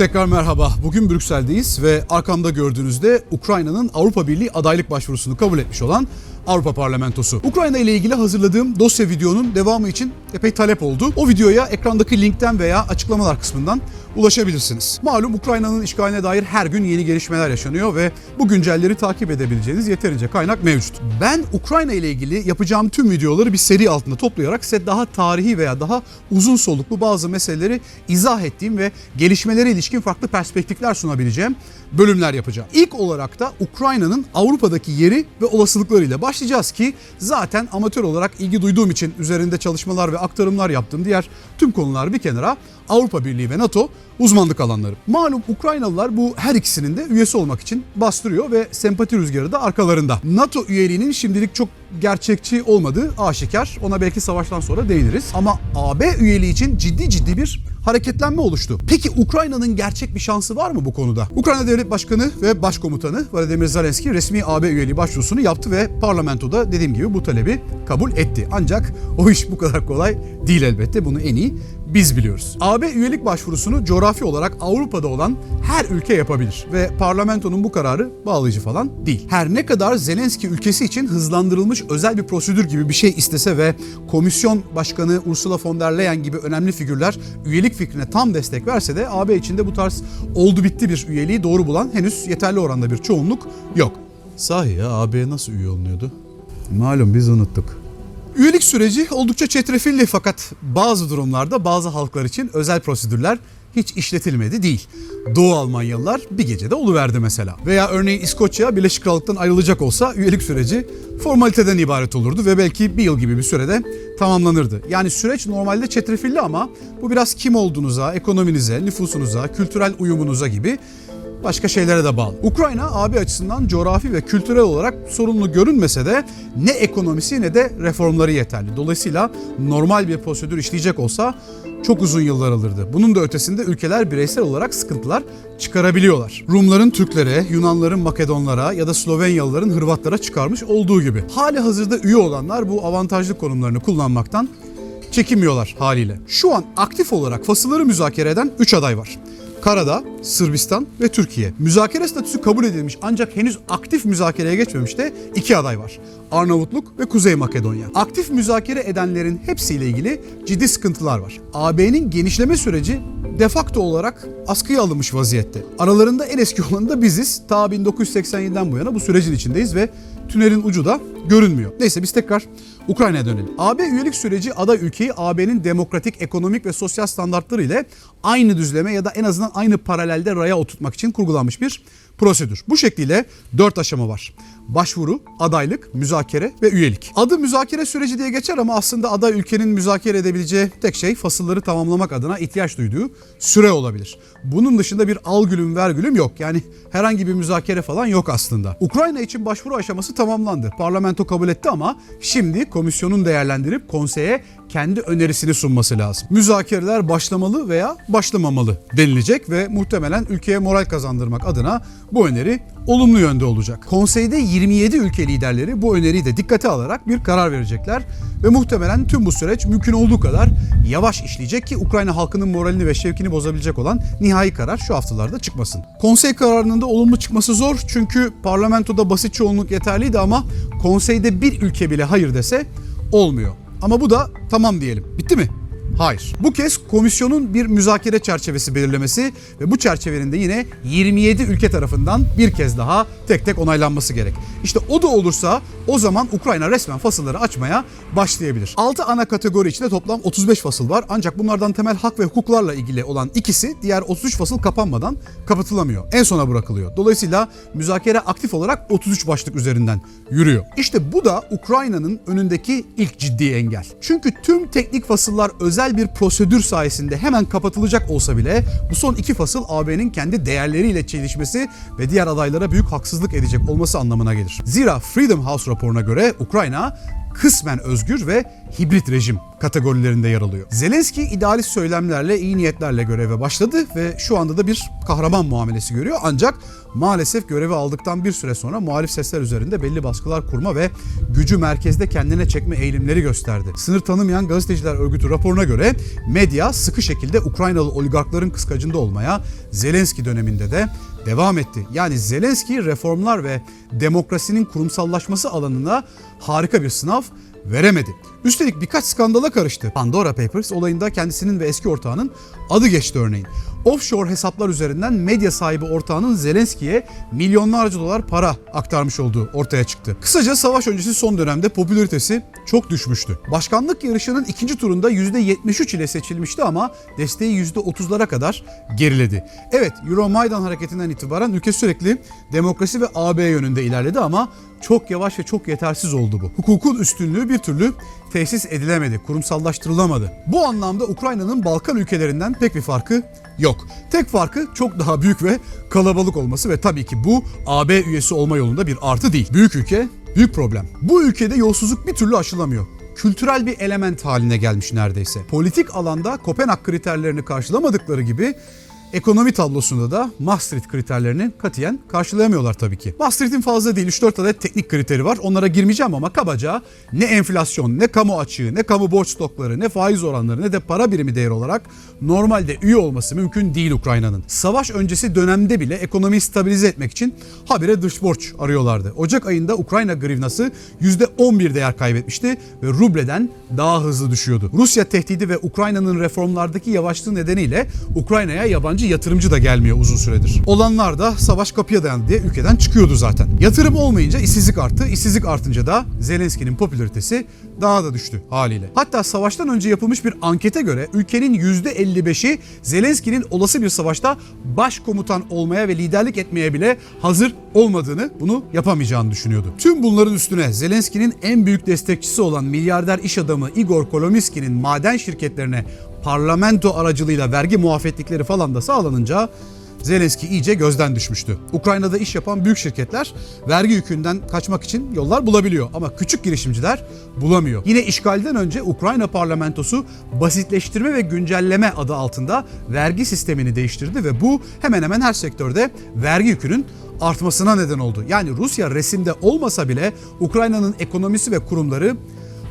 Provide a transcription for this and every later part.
Tekrar merhaba. Bugün Brüksel'deyiz ve arkamda gördüğünüzde Ukrayna'nın Avrupa Birliği adaylık başvurusunu kabul etmiş olan Avrupa Parlamentosu. Ukrayna ile ilgili hazırladığım dosya videonun devamı için epey talep oldu. O videoya ekrandaki linkten veya açıklamalar kısmından ulaşabilirsiniz. Malum Ukrayna'nın işgaline dair her gün yeni gelişmeler yaşanıyor ve bu güncelleri takip edebileceğiniz yeterince kaynak mevcut. Ben Ukrayna ile ilgili yapacağım tüm videoları bir seri altında toplayarak size daha tarihi veya daha uzun soluklu bazı meseleleri izah ettiğim ve gelişmelere ilişkin farklı perspektifler sunabileceğim bölümler yapacağım. İlk olarak da Ukrayna'nın Avrupa'daki yeri ve olasılıklarıyla başlayacağız ki zaten amatör olarak ilgi duyduğum için üzerinde çalışmalar ve aktarımlar yaptığım diğer tüm konular bir kenara Avrupa Birliği ve NATO uzmanlık alanları. Malum Ukraynalılar bu her ikisinin de üyesi olmak için bastırıyor ve sempati rüzgarı da arkalarında. NATO üyeliğinin şimdilik çok gerçekçi olmadığı aşikar. Ona belki savaştan sonra değiniriz. Ama AB üyeliği için ciddi ciddi bir hareketlenme oluştu. Peki Ukrayna'nın gerçek bir şansı var mı bu konuda? Ukrayna Devlet Başkanı ve Başkomutanı Vladimir Zelenski resmi AB üyeliği başvurusunu yaptı ve parlamentoda dediğim gibi bu talebi kabul etti. Ancak o iş bu kadar kolay değil elbette. Bunu en iyi biz biliyoruz. AB üyelik başvurusunu coğrafi olarak Avrupa'da olan her ülke yapabilir ve parlamentonun bu kararı bağlayıcı falan değil. Her ne kadar Zelenski ülkesi için hızlandırılmış özel bir prosedür gibi bir şey istese ve komisyon başkanı Ursula von der Leyen gibi önemli figürler üyelik fikrine tam destek verse de AB içinde bu tarz oldu bitti bir üyeliği doğru bulan henüz yeterli oranda bir çoğunluk yok. Sahi ya AB'ye nasıl üye olunuyordu? Malum biz unuttuk. Üyelik süreci oldukça çetrefilli fakat bazı durumlarda bazı halklar için özel prosedürler hiç işletilmedi değil. Doğu Almanyalılar bir gecede oluverdi mesela. Veya örneğin İskoçya Birleşik Krallık'tan ayrılacak olsa üyelik süreci formaliteden ibaret olurdu ve belki bir yıl gibi bir sürede tamamlanırdı. Yani süreç normalde çetrefilli ama bu biraz kim olduğunuza, ekonominize, nüfusunuza, kültürel uyumunuza gibi başka şeylere de bağlı. Ukrayna AB açısından coğrafi ve kültürel olarak sorunlu görünmese de ne ekonomisi ne de reformları yeterli. Dolayısıyla normal bir prosedür işleyecek olsa çok uzun yıllar alırdı. Bunun da ötesinde ülkeler bireysel olarak sıkıntılar çıkarabiliyorlar. Rumların Türklere, Yunanların Makedonlara ya da Slovenyalıların Hırvatlara çıkarmış olduğu gibi. Hali hazırda üye olanlar bu avantajlı konumlarını kullanmaktan çekinmiyorlar haliyle. Şu an aktif olarak fasılları müzakere eden 3 aday var. Karadağ, Sırbistan ve Türkiye. Müzakere statüsü kabul edilmiş ancak henüz aktif müzakereye geçmemiş de iki aday var. Arnavutluk ve Kuzey Makedonya. Aktif müzakere edenlerin hepsiyle ilgili ciddi sıkıntılar var. AB'nin genişleme süreci de facto olarak askıya alınmış vaziyette. Aralarında en eski olanı da biziz. Ta 1987'den bu yana bu sürecin içindeyiz ve tünelin ucu da görünmüyor. Neyse biz tekrar Ukrayna'ya dönelim. AB üyelik süreci aday ülkeyi AB'nin demokratik, ekonomik ve sosyal standartları ile aynı düzleme ya da en azından aynı paralelde raya oturtmak için kurgulanmış bir prosedür. Bu şekliyle 4 aşama var. Başvuru, adaylık, müzakere ve üyelik. Adı müzakere süreci diye geçer ama aslında aday ülkenin müzakere edebileceği tek şey fasılları tamamlamak adına ihtiyaç duyduğu süre olabilir. Bunun dışında bir al gülüm ver gülüm yok. Yani herhangi bir müzakere falan yok aslında. Ukrayna için başvuru aşaması tamamlandı. Parlamento kabul etti ama şimdi komisyonun değerlendirip konseye kendi önerisini sunması lazım. Müzakereler başlamalı veya başlamamalı denilecek ve muhtemelen ülkeye moral kazandırmak adına bu öneri olumlu yönde olacak. Konseyde 27 ülke liderleri bu öneriyi de dikkate alarak bir karar verecekler ve muhtemelen tüm bu süreç mümkün olduğu kadar yavaş işleyecek ki Ukrayna halkının moralini ve şevkini bozabilecek olan nihai karar şu haftalarda çıkmasın. Konsey kararının da olumlu çıkması zor çünkü parlamentoda basit çoğunluk yeterliydi ama konseyde bir ülke bile hayır dese olmuyor. Ama bu da tamam diyelim. Bitti mi? Hayır. Bu kez komisyonun bir müzakere çerçevesi belirlemesi ve bu çerçevenin de yine 27 ülke tarafından bir kez daha tek tek onaylanması gerek. İşte o da olursa o zaman Ukrayna resmen fasılları açmaya başlayabilir. 6 ana kategori içinde toplam 35 fasıl var ancak bunlardan temel hak ve hukuklarla ilgili olan ikisi diğer 33 fasıl kapanmadan kapatılamıyor. En sona bırakılıyor. Dolayısıyla müzakere aktif olarak 33 başlık üzerinden yürüyor. İşte bu da Ukrayna'nın önündeki ilk ciddi engel. Çünkü tüm teknik fasıllar özel bir prosedür sayesinde hemen kapatılacak olsa bile bu son iki fasıl AB'nin kendi değerleriyle çelişmesi ve diğer adaylara büyük haksızlık edecek olması anlamına gelir. Zira Freedom House raporuna göre Ukrayna kısmen özgür ve hibrit rejim kategorilerinde yer alıyor. Zelenski idealist söylemlerle, iyi niyetlerle göreve başladı ve şu anda da bir kahraman muamelesi görüyor. Ancak maalesef görevi aldıktan bir süre sonra muhalif sesler üzerinde belli baskılar kurma ve gücü merkezde kendine çekme eğilimleri gösterdi. Sınır tanımayan gazeteciler örgütü raporuna göre medya sıkı şekilde Ukraynalı oligarkların kıskacında olmaya Zelenski döneminde de devam etti. Yani Zelenski reformlar ve demokrasinin kurumsallaşması alanına harika bir sınav veremedi. Üstelik birkaç skandala karıştı. Pandora Papers olayında kendisinin ve eski ortağının adı geçti örneğin. Offshore hesaplar üzerinden medya sahibi ortağının Zelenski'ye milyonlarca dolar para aktarmış olduğu ortaya çıktı. Kısaca savaş öncesi son dönemde popülaritesi çok düşmüştü. Başkanlık yarışının ikinci turunda %73 ile seçilmişti ama desteği %30'lara kadar geriledi. Evet Euromaidan hareketinden itibaren ülke sürekli demokrasi ve AB yönünde ilerledi ama çok yavaş ve çok yetersiz oldu bu. Hukukun üstünlüğü bir türlü tesis edilemedi, kurumsallaştırılamadı. Bu anlamda Ukrayna'nın Balkan ülkelerinden pek bir farkı yok. Tek farkı çok daha büyük ve kalabalık olması ve tabii ki bu AB üyesi olma yolunda bir artı değil. Büyük ülke, büyük problem. Bu ülkede yolsuzluk bir türlü aşılamıyor kültürel bir element haline gelmiş neredeyse. Politik alanda Kopenhag kriterlerini karşılamadıkları gibi Ekonomi tablosunda da Maastricht kriterlerini katiyen karşılayamıyorlar tabii ki. Maastricht'in fazla değil 3-4 adet teknik kriteri var. Onlara girmeyeceğim ama kabaca ne enflasyon, ne kamu açığı, ne kamu borç stokları, ne faiz oranları, ne de para birimi değeri olarak normalde üye olması mümkün değil Ukrayna'nın. Savaş öncesi dönemde bile ekonomiyi stabilize etmek için habire dış borç arıyorlardı. Ocak ayında Ukrayna grivnası %11 değer kaybetmişti ve rubleden daha hızlı düşüyordu. Rusya tehdidi ve Ukrayna'nın reformlardaki yavaşlığı nedeniyle Ukrayna'ya yabancı yatırımcı da gelmiyor uzun süredir. Olanlar da savaş kapıya dayandı diye ülkeden çıkıyordu zaten. Yatırım olmayınca işsizlik arttı. İşsizlik artınca da Zelenski'nin popülaritesi daha da düştü haliyle. Hatta savaştan önce yapılmış bir ankete göre ülkenin %55'i Zelenski'nin olası bir savaşta başkomutan olmaya ve liderlik etmeye bile hazır olmadığını, bunu yapamayacağını düşünüyordu. Tüm bunların üstüne Zelenski'nin en büyük destekçisi olan milyarder iş adamı Igor Kolomiski'nin maden şirketlerine parlamento aracılığıyla vergi muafiyetlikleri falan da sağlanınca Zelenski iyice gözden düşmüştü. Ukrayna'da iş yapan büyük şirketler vergi yükünden kaçmak için yollar bulabiliyor ama küçük girişimciler bulamıyor. Yine işgalden önce Ukrayna parlamentosu basitleştirme ve güncelleme adı altında vergi sistemini değiştirdi ve bu hemen hemen her sektörde vergi yükünün artmasına neden oldu. Yani Rusya resimde olmasa bile Ukrayna'nın ekonomisi ve kurumları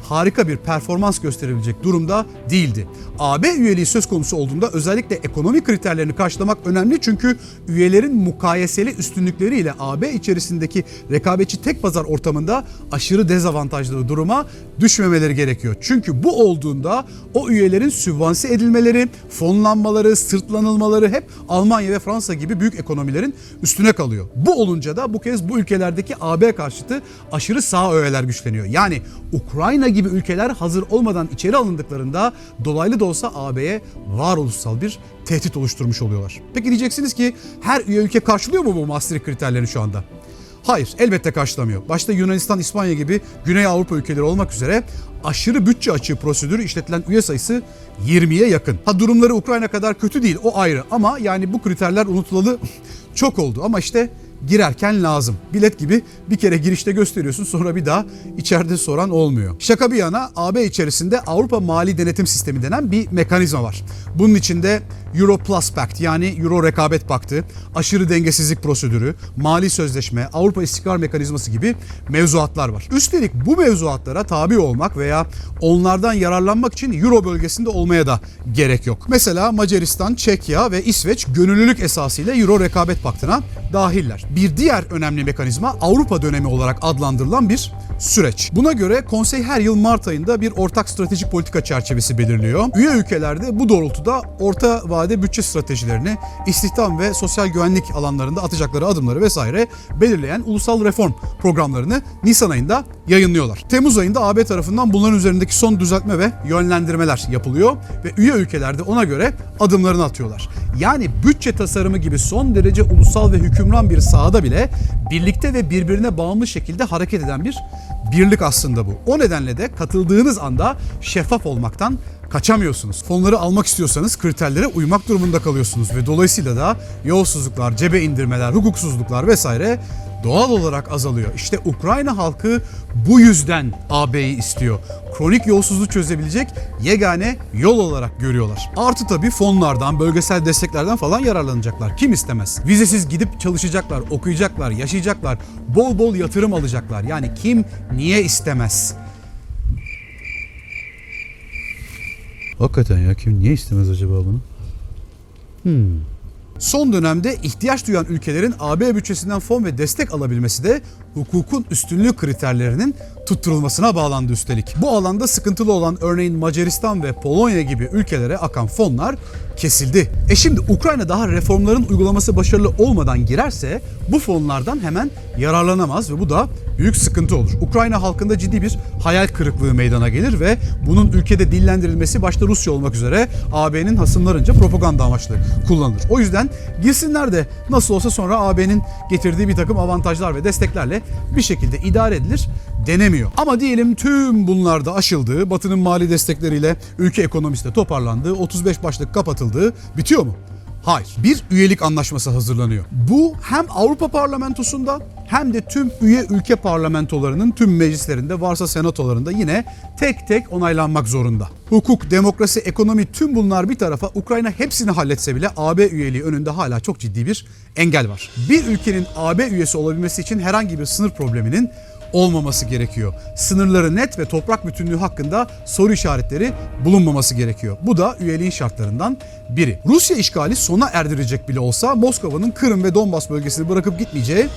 harika bir performans gösterebilecek durumda değildi. AB üyeliği söz konusu olduğunda özellikle ekonomik kriterlerini karşılamak önemli çünkü üyelerin mukayeseli üstünlükleriyle AB içerisindeki rekabetçi tek pazar ortamında aşırı dezavantajlı duruma düşmemeleri gerekiyor. Çünkü bu olduğunda o üyelerin sübvanse edilmeleri, fonlanmaları, sırtlanılmaları hep Almanya ve Fransa gibi büyük ekonomilerin üstüne kalıyor. Bu olunca da bu kez bu ülkelerdeki AB karşıtı aşırı sağ öğeler güçleniyor. Yani Ukrayna gibi ülkeler hazır olmadan içeri alındıklarında dolaylı da olsa AB'ye varoluşsal bir tehdit oluşturmuş oluyorlar. Peki diyeceksiniz ki her üye ülke karşılıyor mu bu Maastricht kriterlerini şu anda? Hayır, elbette karşılamıyor. Başta Yunanistan, İspanya gibi Güney Avrupa ülkeleri olmak üzere aşırı bütçe açığı prosedürü işletilen üye sayısı 20'ye yakın. Ha durumları Ukrayna kadar kötü değil, o ayrı ama yani bu kriterler unutulalı çok oldu ama işte girerken lazım. Bilet gibi bir kere girişte gösteriyorsun sonra bir daha içeride soran olmuyor. Şaka bir yana AB içerisinde Avrupa Mali Denetim Sistemi denen bir mekanizma var. Bunun içinde Euro Plus Pact yani Euro Rekabet Paktı, aşırı dengesizlik prosedürü, mali sözleşme, Avrupa İstikrar Mekanizması gibi mevzuatlar var. Üstelik bu mevzuatlara tabi olmak veya onlardan yararlanmak için Euro bölgesinde olmaya da gerek yok. Mesela Macaristan, Çekya ve İsveç gönüllülük esasıyla Euro Rekabet Paktı'na dahiller. Bir diğer önemli mekanizma Avrupa dönemi olarak adlandırılan bir süreç. Buna göre konsey her yıl Mart ayında bir ortak stratejik politika çerçevesi belirliyor. Üye ülkelerde bu doğrultuda orta vade bütçe stratejilerini, istihdam ve sosyal güvenlik alanlarında atacakları adımları vesaire belirleyen ulusal reform programlarını Nisan ayında yayınlıyorlar. Temmuz ayında AB tarafından bunların üzerindeki son düzeltme ve yönlendirmeler yapılıyor ve üye ülkelerde ona göre adımlarını atıyorlar. Yani bütçe tasarımı gibi son derece ulusal ve hükümran bir sahada bile birlikte ve birbirine bağımlı şekilde hareket eden bir birlik aslında bu. O nedenle de katıldığınız anda şeffaf olmaktan kaçamıyorsunuz. Fonları almak istiyorsanız kriterlere uymak durumunda kalıyorsunuz ve dolayısıyla da yolsuzluklar, cebe indirmeler, hukuksuzluklar vesaire doğal olarak azalıyor. İşte Ukrayna halkı bu yüzden AB'yi istiyor. Kronik yolsuzluğu çözebilecek yegane yol olarak görüyorlar. Artı tabii fonlardan, bölgesel desteklerden falan yararlanacaklar. Kim istemez? Vizesiz gidip çalışacaklar, okuyacaklar, yaşayacaklar. Bol bol yatırım alacaklar. Yani kim niye istemez? Hakikaten ya kim niye istemez acaba bunu? Hmm. Son dönemde ihtiyaç duyan ülkelerin AB bütçesinden fon ve destek alabilmesi de hukukun üstünlüğü kriterlerinin tutturulmasına bağlandı üstelik. Bu alanda sıkıntılı olan örneğin Macaristan ve Polonya gibi ülkelere akan fonlar kesildi. E şimdi Ukrayna daha reformların uygulaması başarılı olmadan girerse bu fonlardan hemen yararlanamaz ve bu da büyük sıkıntı olur. Ukrayna halkında ciddi bir hayal kırıklığı meydana gelir ve bunun ülkede dillendirilmesi başta Rusya olmak üzere AB'nin hasımlarınca propaganda amaçlı kullanılır. O yüzden girsinler de nasıl olsa sonra AB'nin getirdiği bir takım avantajlar ve desteklerle bir şekilde idare edilir denemiyor. Ama diyelim tüm bunlarda aşıldığı, Batı'nın mali destekleriyle ülke ekonomisi de toparlandığı, 35 başlık kapatıldığı bitiyor mu? Hayır. Bir üyelik anlaşması hazırlanıyor. Bu hem Avrupa Parlamentosu'nda hem de tüm üye ülke parlamentolarının tüm meclislerinde varsa senatolarında yine tek tek onaylanmak zorunda. Hukuk, demokrasi, ekonomi tüm bunlar bir tarafa Ukrayna hepsini halletse bile AB üyeliği önünde hala çok ciddi bir engel var. Bir ülkenin AB üyesi olabilmesi için herhangi bir sınır probleminin olmaması gerekiyor. Sınırları net ve toprak bütünlüğü hakkında soru işaretleri bulunmaması gerekiyor. Bu da üyeliğin şartlarından biri. Rusya işgali sona erdirecek bile olsa Moskova'nın Kırım ve Donbas bölgesini bırakıp gitmeyeceği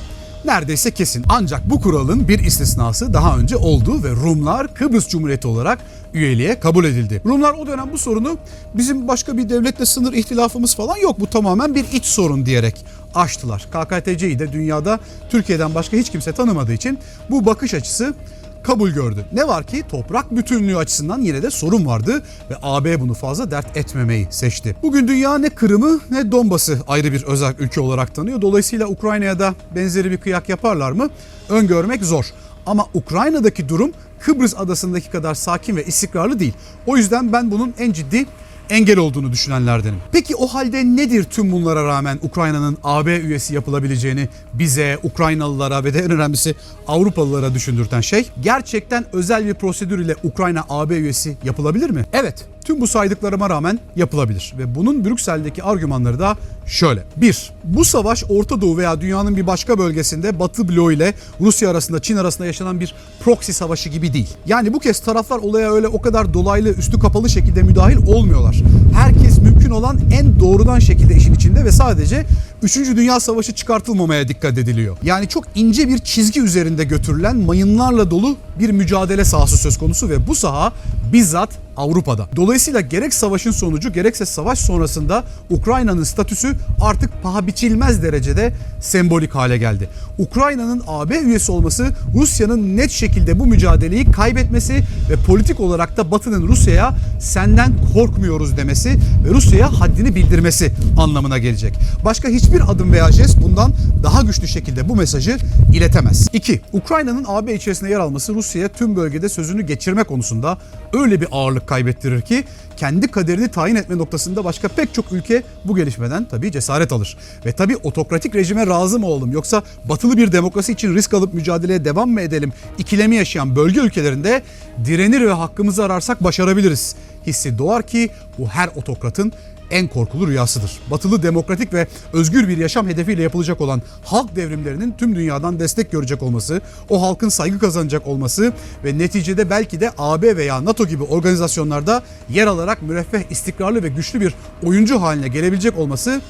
neredeyse kesin. Ancak bu kuralın bir istisnası daha önce oldu ve Rumlar Kıbrıs Cumhuriyeti olarak üyeliğe kabul edildi. Rumlar o dönem bu sorunu bizim başka bir devletle sınır ihtilafımız falan yok bu tamamen bir iç sorun diyerek aştılar. KKTC'yi de dünyada Türkiye'den başka hiç kimse tanımadığı için bu bakış açısı kabul gördü. Ne var ki toprak bütünlüğü açısından yine de sorun vardı ve AB bunu fazla dert etmemeyi seçti. Bugün dünya ne Kırım'ı ne Donbas'ı ayrı bir özel ülke olarak tanıyor. Dolayısıyla Ukrayna'ya da benzeri bir kıyak yaparlar mı? Öngörmek zor. Ama Ukrayna'daki durum Kıbrıs adasındaki kadar sakin ve istikrarlı değil. O yüzden ben bunun en ciddi engel olduğunu düşünenlerdenim. Peki o halde nedir tüm bunlara rağmen Ukrayna'nın AB üyesi yapılabileceğini bize, Ukraynalılara ve de en önemlisi Avrupalılara düşündürten şey? Gerçekten özel bir prosedür ile Ukrayna AB üyesi yapılabilir mi? Evet. Tüm bu saydıklarıma rağmen yapılabilir ve bunun Brüksel'deki argümanları da şöyle. 1. Bu savaş Orta Doğu veya dünyanın bir başka bölgesinde Batı bloğu ile Rusya arasında Çin arasında yaşanan bir proxy savaşı gibi değil. Yani bu kez taraflar olaya öyle o kadar dolaylı üstü kapalı şekilde müdahil olmuyorlar. Herkes mümkün olan en doğrudan şekilde işin içinde ve sadece 3. Dünya Savaşı çıkartılmamaya dikkat ediliyor. Yani çok ince bir çizgi üzerinde götürülen mayınlarla dolu bir mücadele sahası söz konusu ve bu saha bizzat Avrupa'da. Dolayısıyla gerek savaşın sonucu gerekse savaş sonrasında Ukrayna'nın statüsü artık paha biçilmez derecede sembolik hale geldi. Ukrayna'nın AB üyesi olması Rusya'nın net şekilde bu mücadeleyi kaybetmesi ve politik olarak da Batı'nın Rusya'ya senden korkmuyoruz demesi ve Rusya'ya haddini bildirmesi anlamına gelecek. Başka hiçbir adım veya jest bundan daha güçlü şekilde bu mesajı iletemez. 2. Ukrayna'nın AB içerisinde yer alması Rusya'ya tüm bölgede sözünü geçirme konusunda öyle bir ağırlık kaybettirir ki kendi kaderini tayin etme noktasında başka pek çok ülke bu gelişmeden tabii cesaret alır. Ve tabii otokratik rejime razı mı olalım yoksa batılı bir demokrasi için risk alıp mücadeleye devam mı edelim ikilemi yaşayan bölge ülkelerinde direnir ve hakkımızı ararsak başarabiliriz. Hissi doğar ki bu her otokratın en korkulu rüyasıdır. Batılı demokratik ve özgür bir yaşam hedefiyle yapılacak olan halk devrimlerinin tüm dünyadan destek görecek olması, o halkın saygı kazanacak olması ve neticede belki de AB veya NATO gibi organizasyonlarda yer alarak müreffeh, istikrarlı ve güçlü bir oyuncu haline gelebilecek olması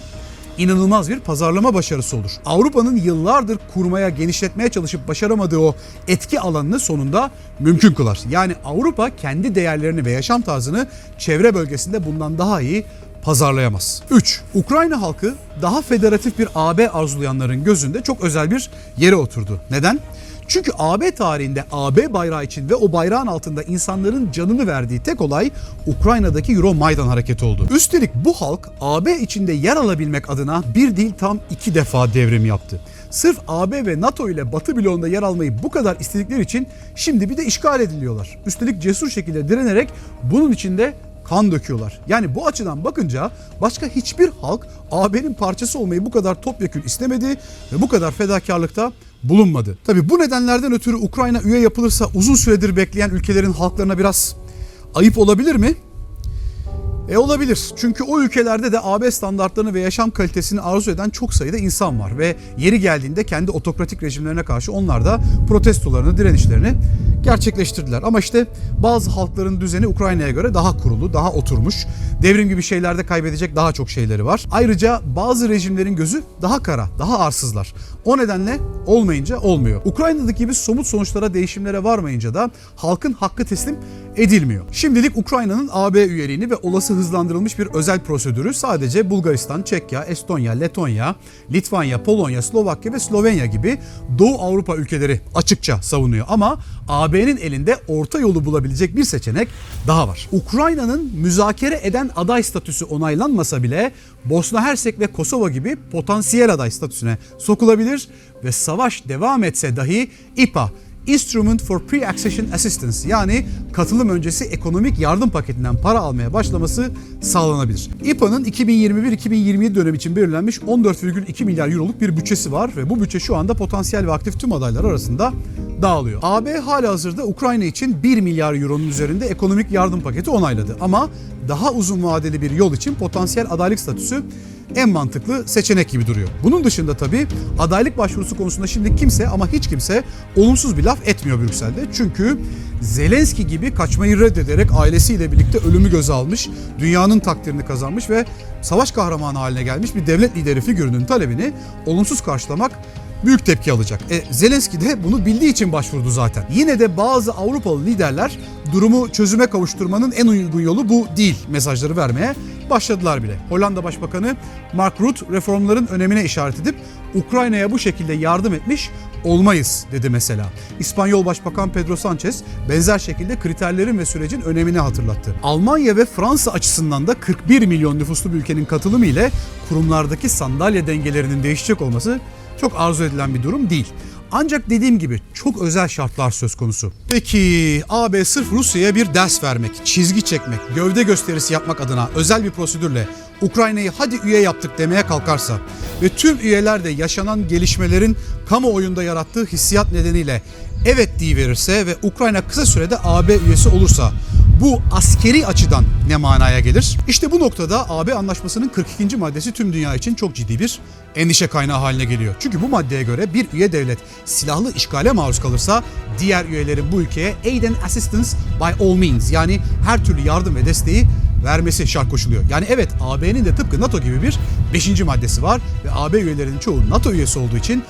inanılmaz bir pazarlama başarısı olur. Avrupa'nın yıllardır kurmaya, genişletmeye çalışıp başaramadığı o etki alanını sonunda mümkün kılar. Yani Avrupa kendi değerlerini ve yaşam tarzını çevre bölgesinde bundan daha iyi pazarlayamaz. 3. Ukrayna halkı daha federatif bir AB arzulayanların gözünde çok özel bir yere oturdu. Neden? Çünkü AB tarihinde AB bayrağı için ve o bayrağın altında insanların canını verdiği tek olay Ukrayna'daki Euro Maidan hareketi oldu. Üstelik bu halk AB içinde yer alabilmek adına bir değil tam iki defa devrim yaptı. Sırf AB ve NATO ile Batı bloğunda yer almayı bu kadar istedikleri için şimdi bir de işgal ediliyorlar. Üstelik cesur şekilde direnerek bunun içinde kan döküyorlar. Yani bu açıdan bakınca başka hiçbir halk AB'nin parçası olmayı bu kadar topyekün istemedi ve bu kadar fedakarlıkta bulunmadı. Tabi bu nedenlerden ötürü Ukrayna üye yapılırsa uzun süredir bekleyen ülkelerin halklarına biraz ayıp olabilir mi? E olabilir. Çünkü o ülkelerde de AB standartlarını ve yaşam kalitesini arzu eden çok sayıda insan var ve yeri geldiğinde kendi otokratik rejimlerine karşı onlar da protestolarını, direnişlerini gerçekleştirdiler. Ama işte bazı halkların düzeni Ukrayna'ya göre daha kurulu, daha oturmuş. Devrim gibi şeylerde kaybedecek daha çok şeyleri var. Ayrıca bazı rejimlerin gözü daha kara, daha arsızlar. O nedenle olmayınca olmuyor. Ukrayna'daki gibi somut sonuçlara, değişimlere varmayınca da halkın hakkı teslim edilmiyor. Şimdilik Ukrayna'nın AB üyeliğini ve olası hızlandırılmış bir özel prosedürü sadece Bulgaristan, Çekya, Estonya, Letonya, Litvanya, Polonya, Slovakya ve Slovenya gibi Doğu Avrupa ülkeleri açıkça savunuyor. Ama AB'nin elinde orta yolu bulabilecek bir seçenek daha var. Ukrayna'nın müzakere eden aday statüsü onaylanmasa bile Bosna Hersek ve Kosova gibi potansiyel aday statüsüne sokulabilir ve savaş devam etse dahi İPA Instrument for Pre-Accession Assistance yani katılım öncesi ekonomik yardım paketinden para almaya başlaması sağlanabilir. İPA'nın 2021-2027 dönem için belirlenmiş 14,2 milyar euroluk bir bütçesi var ve bu bütçe şu anda potansiyel ve aktif tüm adaylar arasında dağılıyor. AB hala hazırda Ukrayna için 1 milyar euronun üzerinde ekonomik yardım paketi onayladı ama daha uzun vadeli bir yol için potansiyel adaylık statüsü en mantıklı seçenek gibi duruyor. Bunun dışında tabii adaylık başvurusu konusunda şimdi kimse ama hiç kimse olumsuz bir laf etmiyor Brüksel'de. Çünkü Zelenski gibi kaçmayı reddederek ailesiyle birlikte ölümü göze almış, dünyanın takdirini kazanmış ve savaş kahramanı haline gelmiş bir devlet lideri figürünün talebini olumsuz karşılamak büyük tepki alacak. E, Zelenski de bunu bildiği için başvurdu zaten. Yine de bazı Avrupalı liderler durumu çözüme kavuşturmanın en uygun yolu bu değil mesajları vermeye başladılar bile. Hollanda Başbakanı Mark Rutte reformların önemine işaret edip Ukrayna'ya bu şekilde yardım etmiş olmayız dedi mesela. İspanyol Başbakan Pedro Sanchez benzer şekilde kriterlerin ve sürecin önemini hatırlattı. Almanya ve Fransa açısından da 41 milyon nüfuslu bir ülkenin katılımı ile kurumlardaki sandalye dengelerinin değişecek olması çok arzu edilen bir durum değil. Ancak dediğim gibi çok özel şartlar söz konusu. Peki AB sırf Rusya'ya bir ders vermek, çizgi çekmek, gövde gösterisi yapmak adına özel bir prosedürle Ukrayna'yı hadi üye yaptık demeye kalkarsa ve tüm üyeler de yaşanan gelişmelerin kamuoyunda yarattığı hissiyat nedeniyle evet diye verirse ve Ukrayna kısa sürede AB üyesi olursa bu askeri açıdan ne manaya gelir? İşte bu noktada AB anlaşmasının 42. maddesi tüm dünya için çok ciddi bir endişe kaynağı haline geliyor. Çünkü bu maddeye göre bir üye devlet silahlı işgale maruz kalırsa diğer üyelerin bu ülkeye aid and assistance by all means yani her türlü yardım ve desteği vermesi şart koşuluyor. Yani evet AB'nin de tıpkı NATO gibi bir 5. maddesi var ve AB üyelerinin çoğu NATO üyesi olduğu için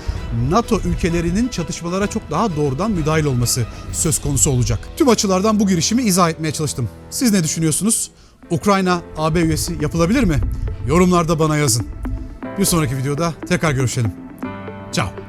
NATO ülkelerinin çatışmalara çok daha doğrudan müdahil olması söz konusu olacak. Tüm açılardan bu girişimi izah etmeye çalıştım. Siz ne düşünüyorsunuz? Ukrayna AB üyesi yapılabilir mi? Yorumlarda bana yazın. Bir sonraki videoda tekrar görüşelim. Ciao.